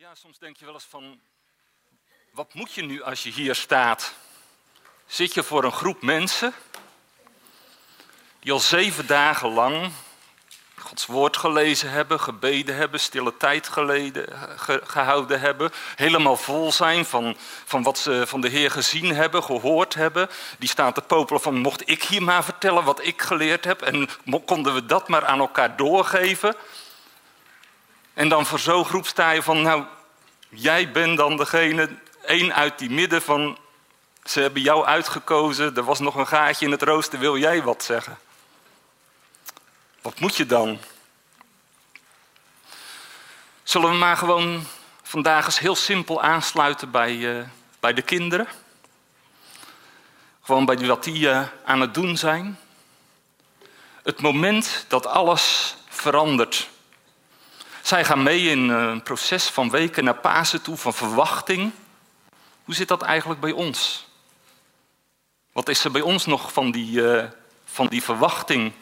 Ja, soms denk je wel eens van, wat moet je nu als je hier staat? Zit je voor een groep mensen die al zeven dagen lang Gods woord gelezen hebben, gebeden hebben, stille tijd geleden, gehouden hebben, helemaal vol zijn van, van wat ze van de Heer gezien hebben, gehoord hebben. Die staan te popelen van, mocht ik hier maar vertellen wat ik geleerd heb en konden we dat maar aan elkaar doorgeven? En dan voor zo'n groep sta je van, nou, jij bent dan degene, één uit die midden van, ze hebben jou uitgekozen, er was nog een gaatje in het rooster, wil jij wat zeggen? Wat moet je dan? Zullen we maar gewoon vandaag eens heel simpel aansluiten bij, uh, bij de kinderen? Gewoon bij wat die uh, aan het doen zijn. Het moment dat alles verandert. Zij gaan mee in eh, een proces van weken naar Pasen toe, van verwachting. Hoe zit dat eigenlijk bij ons? Wat is er bij ons nog van die, van die verwachting?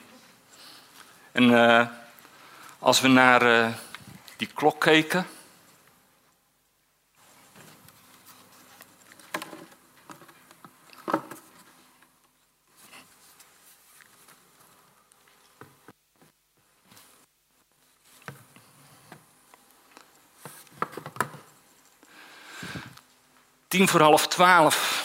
En uh, als we naar die klok keken. Tien voor half twaalf.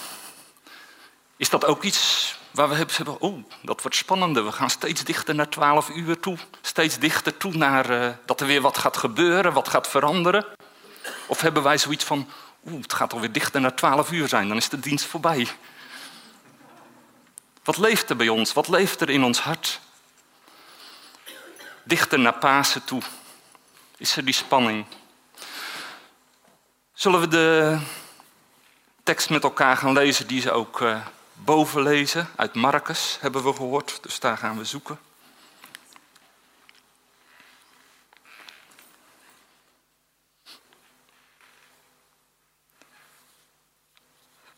Is dat ook iets Waar we hebben, oh, dat wordt spannender. We gaan steeds dichter naar 12 uur toe. Steeds dichter toe naar uh, dat er weer wat gaat gebeuren, wat gaat veranderen. Of hebben wij zoiets van, oeh, het gaat alweer dichter naar 12 uur zijn, dan is de dienst voorbij. Wat leeft er bij ons? Wat leeft er in ons hart? Dichter naar Pasen toe. Is er die spanning? Zullen we de tekst met elkaar gaan lezen die ze ook uh, boven lezen. Uit Marcus hebben we gehoord, dus daar gaan we zoeken.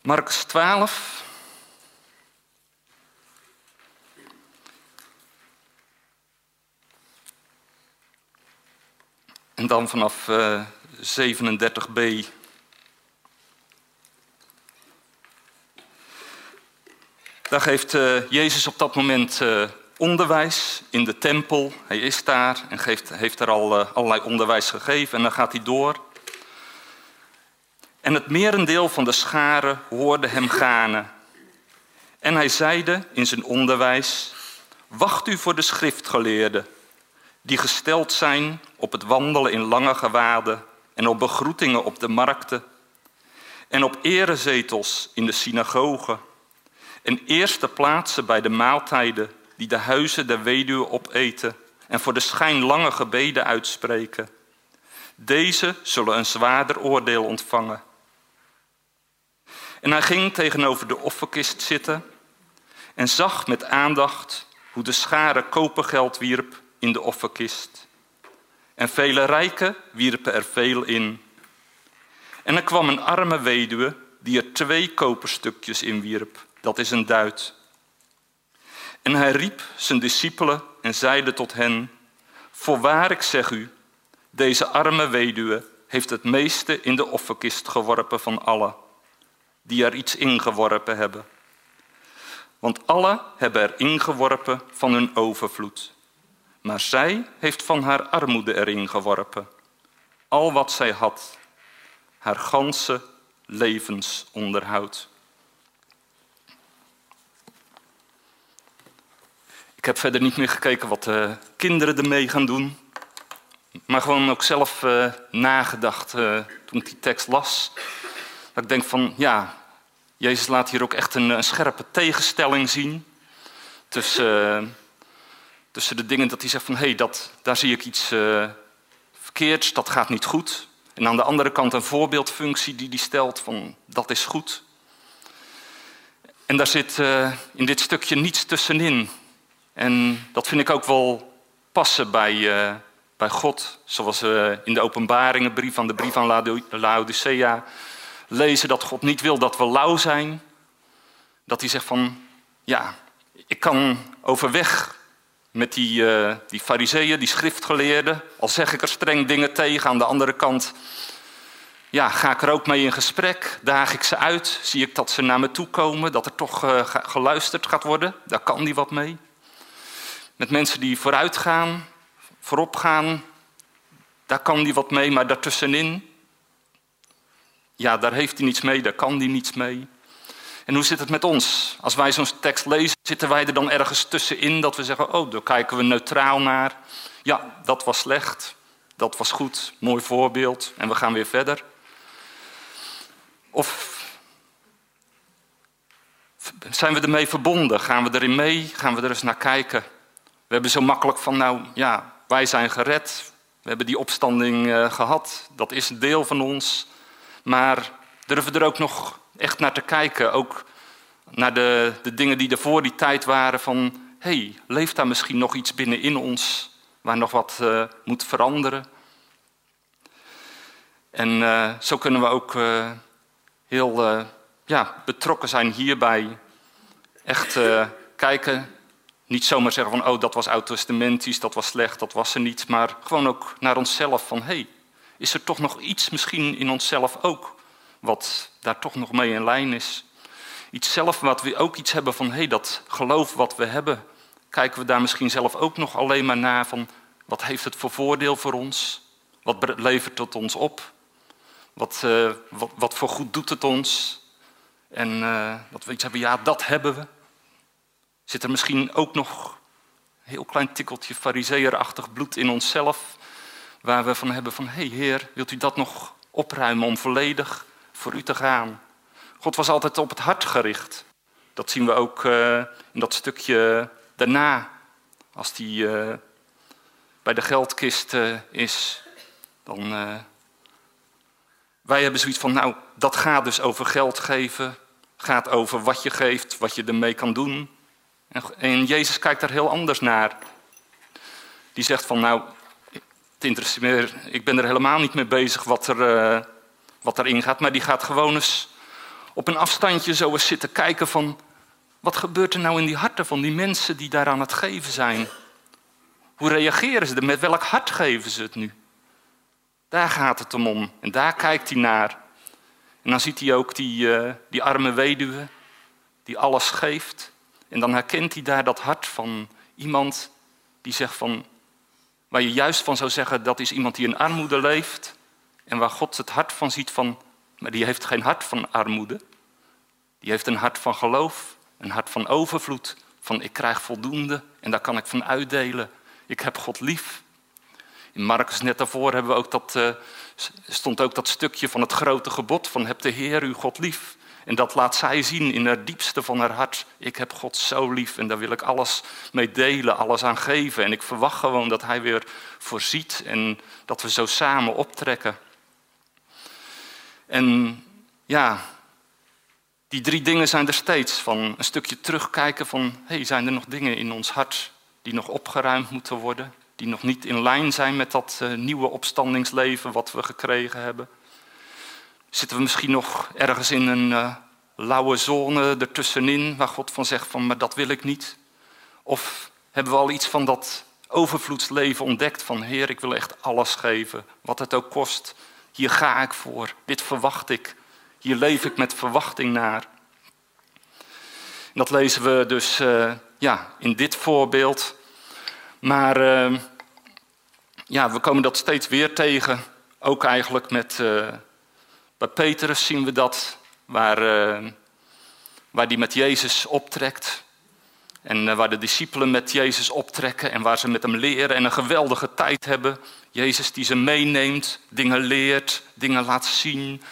Marcus 12. En dan vanaf uh, eh, 37b Daar geeft uh, Jezus op dat moment uh, onderwijs in de tempel. Hij is daar en geeft, heeft er al uh, allerlei onderwijs gegeven en dan gaat hij door. En het merendeel van de scharen hoorde hem ganen. En hij zeide in zijn onderwijs: Wacht u voor de schriftgeleerden, die gesteld zijn op het wandelen in lange gewaden en op begroetingen op de markten en op erezetels in de synagogen en eerste plaatsen bij de maaltijden die de huizen der weduwe opeten en voor de schijn lange gebeden uitspreken. Deze zullen een zwaarder oordeel ontvangen. En hij ging tegenover de offerkist zitten en zag met aandacht hoe de schare kopergeld wierp in de offerkist. En vele rijken wierpen er veel in. En er kwam een arme weduwe die er twee koperstukjes in wierp dat is een duit. En hij riep zijn discipelen en zeide tot hen: Voorwaar ik zeg u, deze arme weduwe heeft het meeste in de offerkist geworpen van allen die er iets ingeworpen hebben. Want alle hebben er ingeworpen van hun overvloed. Maar zij heeft van haar armoede erin geworpen. Al wat zij had, haar ganse levensonderhoud. Ik heb verder niet meer gekeken wat de kinderen ermee gaan doen. Maar gewoon ook zelf uh, nagedacht uh, toen ik die tekst las. Dat ik denk van, ja, Jezus laat hier ook echt een, scherpe tegenstelling zien. Tussen, tussen de dingen dat hij zegt van, hé, hey, daar zie ik iets verkeerds, dat gaat niet goed. En aan de andere kant een voorbeeldfunctie die hij stelt van, dat is goed. En daar zit in dit stukje niets tussenin. En dat vind ik ook wel passen bij, uh, bij God. Zoals we in de openbaringenbrief van de brief aan Laodicea lezen dat God niet wil dat we lauw zijn. Dat hij zegt van, ja, ik kan overweg met die, uh, die fariseeën, die schriftgeleerden. Al zeg ik er streng dingen tegen, aan de andere kant ja, ga ik er ook mee in gesprek? Daag ik ze uit? Zie ik dat ze naar me toe komen? Dat er toch uh, geluisterd gaat worden? Daar kan die wat mee. Met mensen die vooruit gaan, voorop gaan, daar kan die wat mee, maar daartussenin, ja, daar heeft hij niets mee, daar kan hij niets mee. En hoe zit het met ons? Als wij zo'n tekst lezen, zitten wij er dan ergens tussenin dat we zeggen: Oh, daar kijken we neutraal naar. Ja, dat was slecht, dat was goed, mooi voorbeeld en we gaan weer verder. Of zijn we ermee verbonden? Gaan we erin mee? Gaan we er eens naar kijken? We hebben zo makkelijk van, nou ja, wij zijn gered. We hebben die opstanding uh, gehad. Dat is een deel van ons. Maar durven er ook nog echt naar te kijken? Ook naar de, de dingen die er voor die tijd waren van... hey, leeft daar misschien nog iets binnenin ons waar nog wat uh, moet veranderen? En uh, zo kunnen we ook heel ja, betrokken zijn hierbij. Echt kijken niet zomaar zeggen van, oh, dat was oud-testamentisch, dat was slecht, dat was er niet. Maar gewoon ook naar onszelf van, hé, hey, is er toch nog iets misschien in onszelf ook... wat daar toch nog mee in lijn is? Iets zelf wat we ook iets hebben van, hé, hey, dat geloof wat we hebben... kijken we daar misschien zelf ook nog alleen maar naar van... wat heeft het voor voordeel voor ons? Wat levert het ons op? Wat, uh, wat, wat, voor goed doet het ons? En uh, dat we iets hebben, ja, dat hebben we. Zit er misschien ook nog een heel klein tikkeltje fariseerachtig bloed in onszelf, waar we van hebben van, hé hey Heer, wilt u dat nog opruimen om volledig voor u te gaan? God was altijd op het hart gericht. Dat zien we ook uh, in dat stukje daarna, als die uh, bij de geldkist is. Dan, wij hebben zoiets van, nou, dat gaat dus over geld geven. Gaat over wat je geeft, wat je ermee kan doen. En Jezus kijkt daar heel anders naar. Die zegt van, nou, het interesseert me, ik ben er helemaal niet mee bezig wat, er, uh, wat erin gaat. Maar die gaat gewoon eens op een afstandje zo eens zitten kijken van... wat gebeurt er nou in die harten van die mensen die daar aan het geven zijn? Hoe reageren ze er? Met welk hart geven ze het nu? Daar gaat het om. En daar kijkt hij naar. En dan ziet hij ook die, uh, die arme weduwe die alles geeft. En dan herkent hij daar dat hart van iemand die zegt van, waar je juist van zou zeggen dat is iemand die in armoede leeft en waar God het hart van ziet van, maar die heeft geen hart van armoede. Die heeft een hart van geloof, een hart van overvloed, van ik krijg voldoende en daar kan ik van uitdelen. Ik heb God lief. In Marcus net daarvoor hebben we ook dat, uh, stond ook dat stukje van het grote gebod van heb de Heer uw God lief. En dat laat zij zien in het diepste van haar hart. Ik heb God zo lief en daar wil ik alles mee delen, alles aan geven. En ik verwacht gewoon dat Hij weer voorziet en dat we zo samen optrekken. En ja, die drie dingen zijn er steeds. Van een stukje terugkijken van, hey, zijn er nog dingen in ons hart die nog opgeruimd moeten worden? Die nog niet in lijn zijn met dat uh, nieuwe opstandingsleven wat we gekregen hebben? Zitten we misschien nog ergens in een uh, lauwe zone ertussenin, waar God van zegt van, maar dat wil ik niet? Of hebben we al iets van dat overvloedsleven ontdekt van, Heer, ik wil echt alles geven, wat het ook kost. Hier ga ik voor, dit verwacht ik, hier leef ik met verwachting naar. En dat lezen we dus uh, ja, in dit voorbeeld. Maar uh, ja, we komen dat steeds weer tegen, ook eigenlijk met bij Petrus zien we dat, waar, uh, waar die met Jezus optrekt. En uh, waar de discipelen met Jezus optrekken en waar ze met hem leren en een geweldige tijd hebben. Jezus die ze meeneemt, dingen leert, dingen laat zien.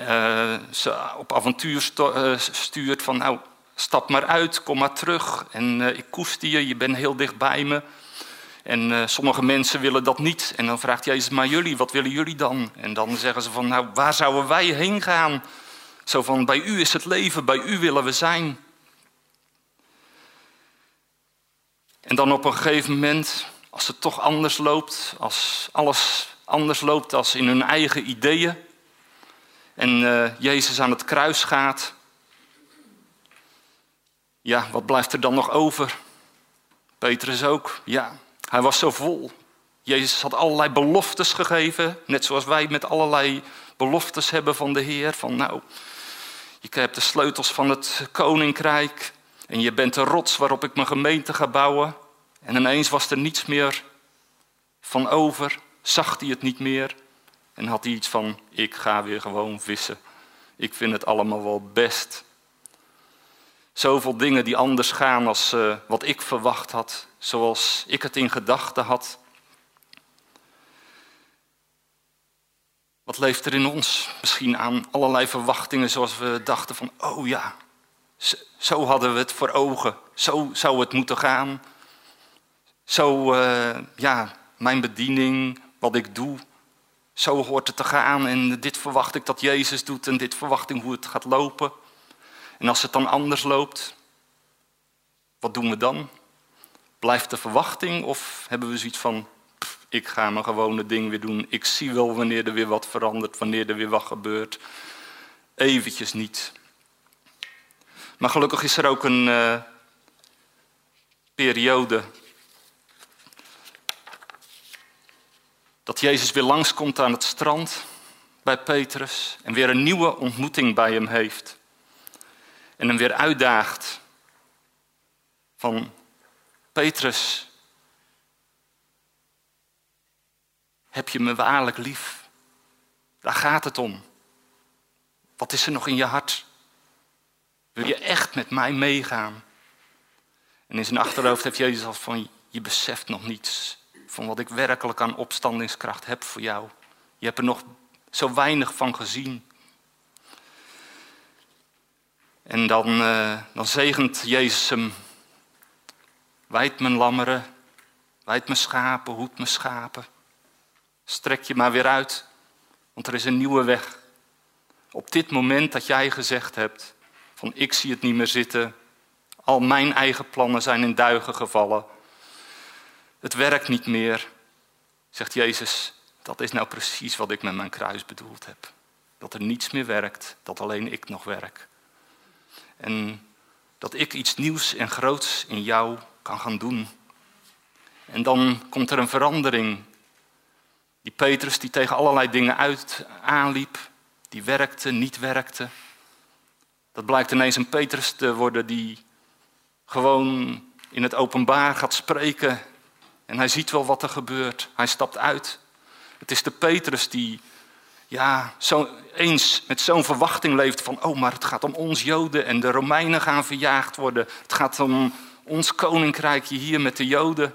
Uh, ze op avontuur stuurt van nou, stap maar uit, kom maar terug. En ik koester je, je bent heel dicht bij me. En uh, sommige mensen willen dat niet. En dan vraagt Jezus, maar jullie, wat willen jullie dan? En dan zeggen ze van, nou, waar zouden wij heen gaan? Zo van, bij u is het leven, bij u willen we zijn. En dan op een gegeven moment, als het toch anders loopt, als alles anders loopt als in hun eigen ideeën, en uh, Jezus aan het kruis gaat, ja, wat blijft er dan nog over? Petrus ook, ja, hij was zo vol. Jezus had allerlei beloftes gegeven, net zoals wij met allerlei beloftes hebben van de Heer. Van nou, je hebt de sleutels van het koninkrijk en je bent de rots waarop ik mijn gemeente ga bouwen. En ineens was er niets meer van over, zag hij het niet meer en had hij iets van, ik ga weer gewoon vissen. Ik vind het allemaal wel best. Zoveel dingen die anders gaan als uh, wat ik verwacht had, zoals ik het in gedachten had. Wat leeft er in ons? Misschien aan allerlei verwachtingen zoals we dachten van, oh ja, zo hadden we het voor ogen. Zo zou het moeten gaan. Zo, uh, ja, mijn bediening, wat ik doe, zo hoort het te gaan. En dit verwacht ik dat Jezus doet en dit verwacht ik hoe het gaat lopen. En als het dan anders loopt, wat doen we dan? Blijft de verwachting of hebben we zoiets van, ik ga mijn gewone ding weer doen. Ik zie wel wanneer er weer wat verandert, wanneer er weer wat gebeurt. Eventjes niet. Maar gelukkig is er ook een uh, periode dat Jezus weer langskomt aan het strand bij Petrus en weer een nieuwe ontmoeting bij hem heeft. En hem weer uitdaagt van Petrus, heb je me waarlijk lief? Daar gaat het om. Wat is er nog in je hart? Wil je echt met mij meegaan? En in zijn achterhoofd heeft Jezus al van, je beseft nog niets van wat ik werkelijk aan opstandingskracht heb voor jou. Je hebt er nog zo weinig van gezien. En dan, uh, dan zegent Jezus hem. Wijd mijn lammeren, wijd mijn schapen, hoed mijn schapen. Strek je maar weer uit, want er is een nieuwe weg. Op dit moment dat jij gezegd hebt van ik zie het niet meer zitten, al mijn eigen plannen zijn in duigen gevallen. Het werkt niet meer, zegt Jezus. Dat is nou precies wat ik met mijn kruis bedoeld heb. Dat er niets meer werkt, dat alleen ik nog werk. En dat ik iets nieuws en groots in jou kan gaan doen. En dan komt er een verandering die Petrus die tegen allerlei dingen uit aanliep, die werkte, niet werkte. Dat blijkt ineens een Petrus te worden die gewoon in het openbaar gaat spreken. En hij ziet wel wat er gebeurt. Hij stapt uit. Het is de Petrus die ja, zo, eens met zo'n verwachting leeft van, oh, maar het gaat om ons Joden en de Romeinen gaan verjaagd worden. Het gaat om ons koninkrijkje hier met de Joden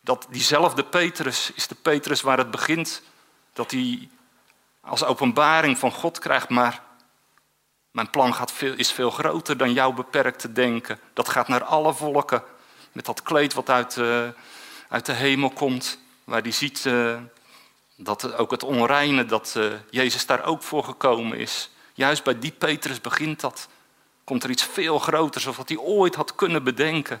dat diezelfde Petrus is de Petrus waar het begint. Dat hij als openbaring van God krijgt, maar mijn plan gaat veel, is veel groter dan jouw beperkte denken. Dat gaat naar alle volken. Met dat kleed wat uit, uh, uit de hemel komt. Waar hij ziet uh, dat ook het onreine, dat uh, Jezus daar ook voor gekomen is. Juist bij die Petrus begint dat. Komt er iets veel groters of wat hij ooit had kunnen bedenken.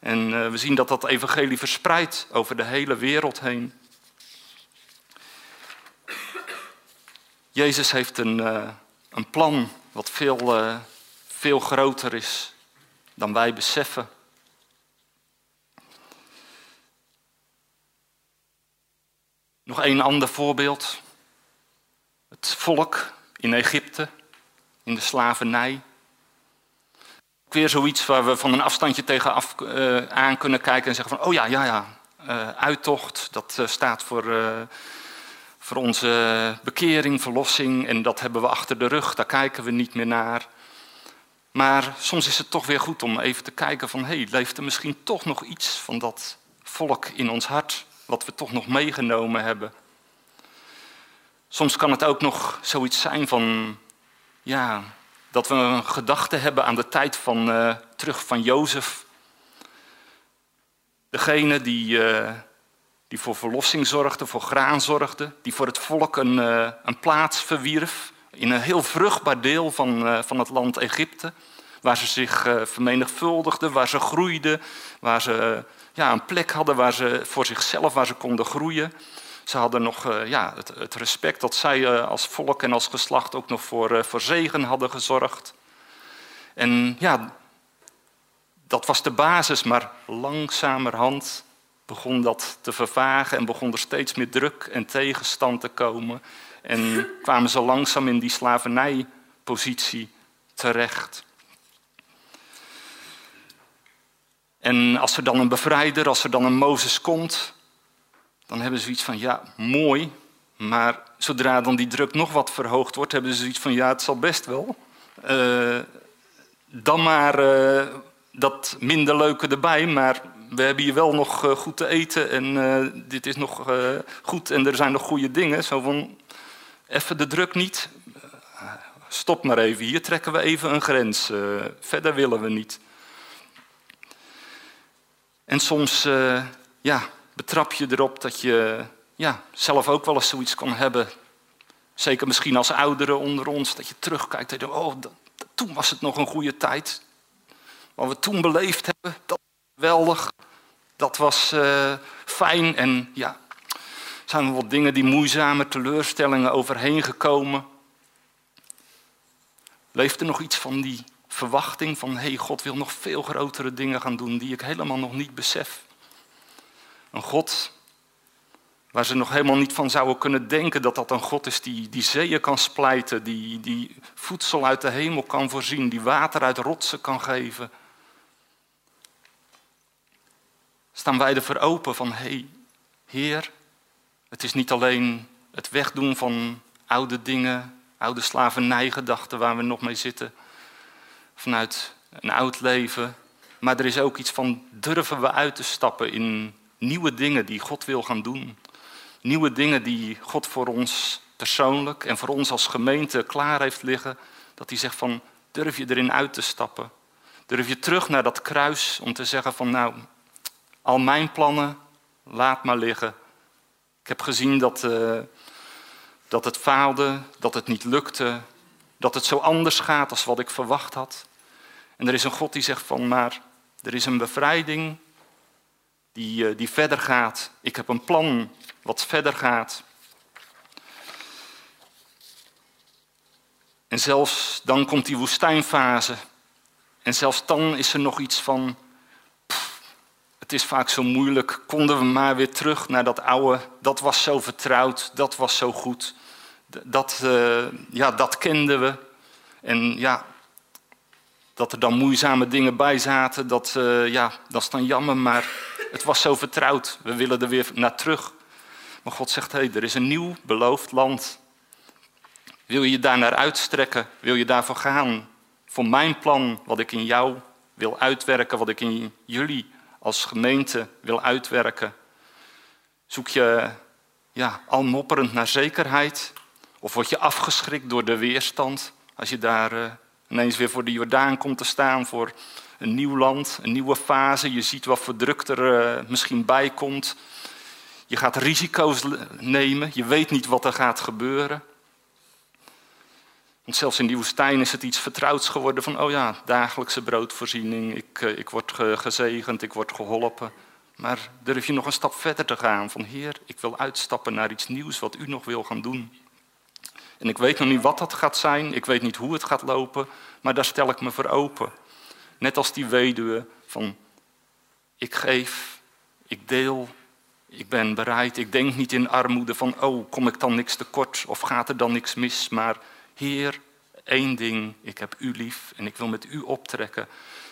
En uh, we zien dat dat evangelie verspreidt over de hele wereld heen. Jezus heeft een, uh, een plan wat veel, uh, veel groter is dan wij beseffen. Nog een ander voorbeeld. Het volk in Egypte, in de slavernij weer zoiets waar we van een afstandje tegenaf uh, aan kunnen kijken en zeggen van, oh ja, ja, ja, uh, uittocht, dat uh, staat voor, voor onze bekering, verlossing en dat hebben we achter de rug, daar kijken we niet meer naar. Maar soms is het toch weer goed om even te kijken van, hé, hey, leeft er misschien toch nog iets van dat volk in ons hart, wat we toch nog meegenomen hebben. Soms kan het ook nog zoiets zijn van, ja, dat we een gedachte hebben aan de tijd van, uh, terug van Jozef. Degene die, uh, die voor verlossing zorgde, voor graan zorgde, die voor het volk een, uh, een plaats verwierf in een heel vruchtbaar deel van, van het land Egypte. Waar ze zich vermenigvuldigden, waar ze groeiden, waar ze ja, een plek hadden waar ze voor zichzelf waar ze konden groeien. Ze hadden nog uh, ja, het, het, respect dat zij uh, als volk en als geslacht ook nog voor, uh, voor zegen hadden gezorgd. En ja, dat was de basis, maar langzamerhand begon dat te vervagen en begon er steeds meer druk en tegenstand te komen. En kwamen ze langzaam in die slavernijpositie terecht. En als er dan een bevrijder, als er dan een Mozes komt, dan hebben ze zoiets van, ja, mooi, maar zodra dan die druk nog wat verhoogd wordt, hebben ze zoiets van, ja, het zal best wel. Uh, dan maar uh, dat minder leuke erbij, maar we hebben hier wel nog uh, goed te eten en dit is nog goed en er zijn nog goede dingen. Zo van, even de druk niet, stop maar even, hier trekken we even een grens, verder willen we niet. En soms ja, betrap je erop dat je ja, zelf ook wel eens zoiets kan hebben. Zeker misschien als ouderen onder ons, dat je terugkijkt en denkt, oh, toen was het nog een goede tijd. Wat we toen beleefd hebben, dat was geweldig. Dat was uh, fijn en ja, zijn er wat dingen die moeizame teleurstellingen overheen gekomen. Leeft er nog iets van die verwachting van, hé, hey, God wil nog veel grotere dingen gaan doen die ik helemaal nog niet besef. Een God waar ze nog helemaal niet van zouden kunnen denken dat dat een God is die, die zeeën kan splijten, die, die voedsel uit de hemel kan voorzien, die water uit rotsen kan geven. Staan wij ervoor open van, hé, hey, Heer, het is niet alleen het wegdoen van oude dingen, oude slavernijgedachten waar we nog mee zitten, vanuit een oud leven, maar er is ook iets van durven we uit te stappen in nieuwe dingen die God wil gaan doen. Nieuwe dingen die God voor ons persoonlijk en voor ons als gemeente klaar heeft liggen. Dat hij zegt van durf je erin uit te stappen. Durf je terug naar dat kruis om te zeggen van nou, al mijn plannen, laat maar liggen. Ik heb gezien dat, uh, dat het faalde, dat het niet lukte, dat het zo anders gaat als wat ik verwacht had. En er is een God die zegt van maar er is een bevrijding die, eh, die verder gaat. Ik heb een plan wat verder gaat. En zelfs dan komt die woestijnfase. En zelfs dan is er nog iets van. het is vaak zo moeilijk. Konden we maar weer terug naar dat oude. Dat was zo vertrouwd. Dat was zo goed. Dat, uh, ja, dat kenden we. En ja, dat er dan moeizame dingen bij zaten, dat, uh, ja, dat is dan jammer. Maar het was zo vertrouwd. We willen er weer naar terug. Maar God zegt, hé, hey, er is een nieuw beloofd land. Wil je daar naar uitstrekken? Wil je daarvoor gaan? Voor mijn plan, wat ik in jou wil uitwerken, wat ik in jullie als gemeente wil uitwerken. Zoek je ja, al mopperend naar zekerheid? Of word je afgeschrikt door de weerstand als je daar uh, ineens weer voor de Jordaan komt te staan voor een nieuw land, een nieuwe fase. Je ziet wat voor druk er uh, misschien bij komt. Je gaat risico's nemen. Je weet niet wat er gaat gebeuren. Want zelfs in die woestijn is het iets vertrouwds geworden van, oh ja, dagelijkse broodvoorziening. Ik, uh, ik word gezegend, ik word geholpen. Maar durf je nog een stap verder te gaan van, Heer, ik wil uitstappen naar iets nieuws wat u nog wil gaan doen. En ik weet nog niet wat dat gaat zijn, ik weet niet hoe het gaat lopen, maar daar stel ik me voor open. Net als die weduwe van ik geef, ik deel, ik ben bereid. Ik denk niet in armoede van oh, kom ik dan niks tekort of gaat er dan niks mis. Maar Heer, één ding, ik heb u lief en ik wil met u optrekken.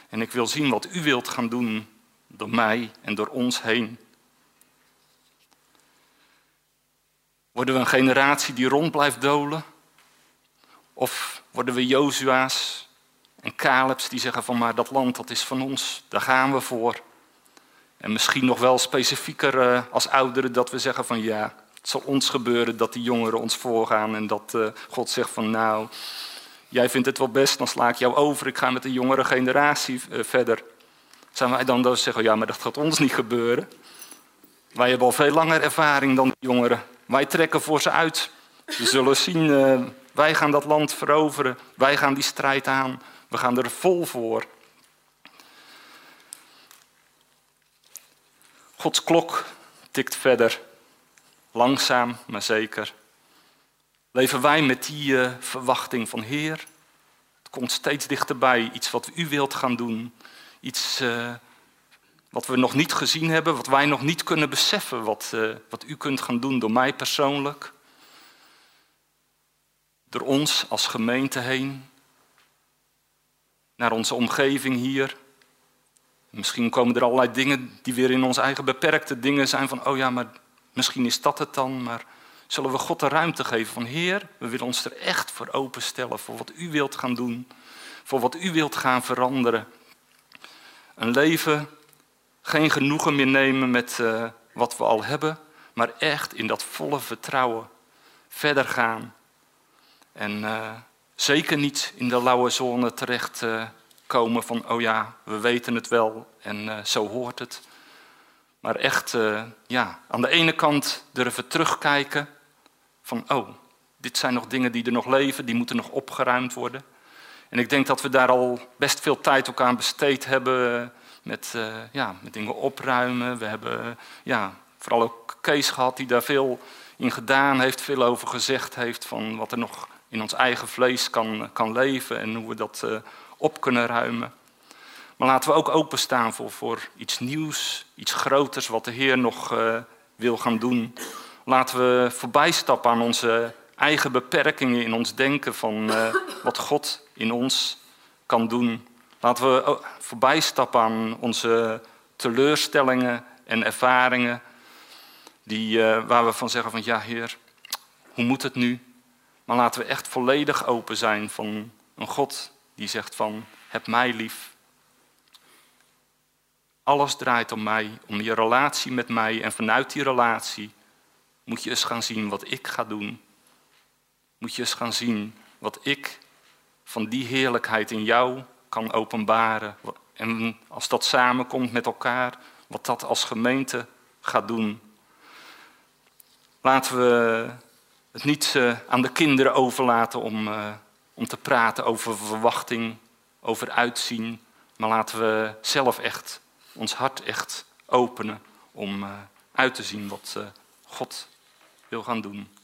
En ik wil zien wat u wilt gaan doen door mij en door ons heen. Worden we een generatie die rond blijft dolen? Of worden we Jozua's en Caleb's die zeggen van maar dat land dat is van ons, daar gaan we voor. En misschien nog wel specifieker uh, als ouderen dat we zeggen van ja, het zal ons gebeuren dat die jongeren ons voorgaan en dat uh, God zegt van nou, jij vindt het wel best, dan sla ik jou over, ik ga met de jongere generatie uh, verder. Zijn wij dan dus zeggen, ja maar dat gaat ons niet gebeuren. Wij hebben al veel langer ervaring dan de jongeren. Wij trekken voor ze uit. We zullen zien, wij gaan dat land veroveren, wij gaan die strijd aan. We gaan er vol voor. Gods klok tikt verder. Langzaam, maar zeker. Leven wij met die uh, verwachting van Heer. Het komt steeds dichterbij. Iets wat u wilt gaan doen. Iets uh, wat we nog niet gezien hebben, wat wij nog niet kunnen beseffen, wat, uh, wat u kunt gaan doen door mij persoonlijk. Door ons als gemeente heen, naar onze omgeving hier. Misschien komen er allerlei dingen die weer in onze eigen beperkte dingen zijn van, oh ja, maar misschien is dat het dan, maar zullen we God de ruimte geven van, Heer, we willen ons er echt voor openstellen, voor wat u wilt gaan doen, voor wat u wilt gaan veranderen. Een leven, geen genoegen meer nemen met uh, wat we al hebben, maar echt in dat volle vertrouwen verder gaan. En uh, zeker niet in de lauwe zone terecht uh, komen van, oh ja, we weten het wel en zo hoort het. Maar echt, ja, aan de ene kant durven terugkijken van, oh, dit zijn nog dingen die er nog leven, die moeten nog opgeruimd worden. En ik denk dat we daar al best veel tijd ook aan besteed hebben met, uh, ja, met dingen opruimen. We hebben ja, vooral ook Kees gehad die daar veel in gedaan heeft, veel over gezegd heeft van wat er nog in ons eigen vlees kan, kan leven en hoe we dat uh, op kunnen ruimen. Maar laten we ook openstaan voor, voor iets nieuws, iets groters wat de Heer nog uh, wil gaan doen. Laten we voorbijstappen aan onze eigen beperkingen in ons denken van wat God in ons kan doen. Laten we voorbij stappen aan onze teleurstellingen en ervaringen, die, uh, waar we van zeggen van ja Heer, hoe moet het nu? Maar laten we echt volledig open zijn van een God die zegt van heb mij lief. Alles draait om mij, om je relatie met mij en vanuit die relatie moet je eens gaan zien wat ik ga doen. Moet je eens gaan zien wat ik van die heerlijkheid in jou kan openbaren. En als dat samenkomt met elkaar, wat dat als gemeente gaat doen. Laten we het niet uh, aan de kinderen overlaten om, uh, om te praten over verwachting, over uitzien. Maar laten we zelf echt ons hart echt openen om uh, uit te zien wat God wil gaan doen.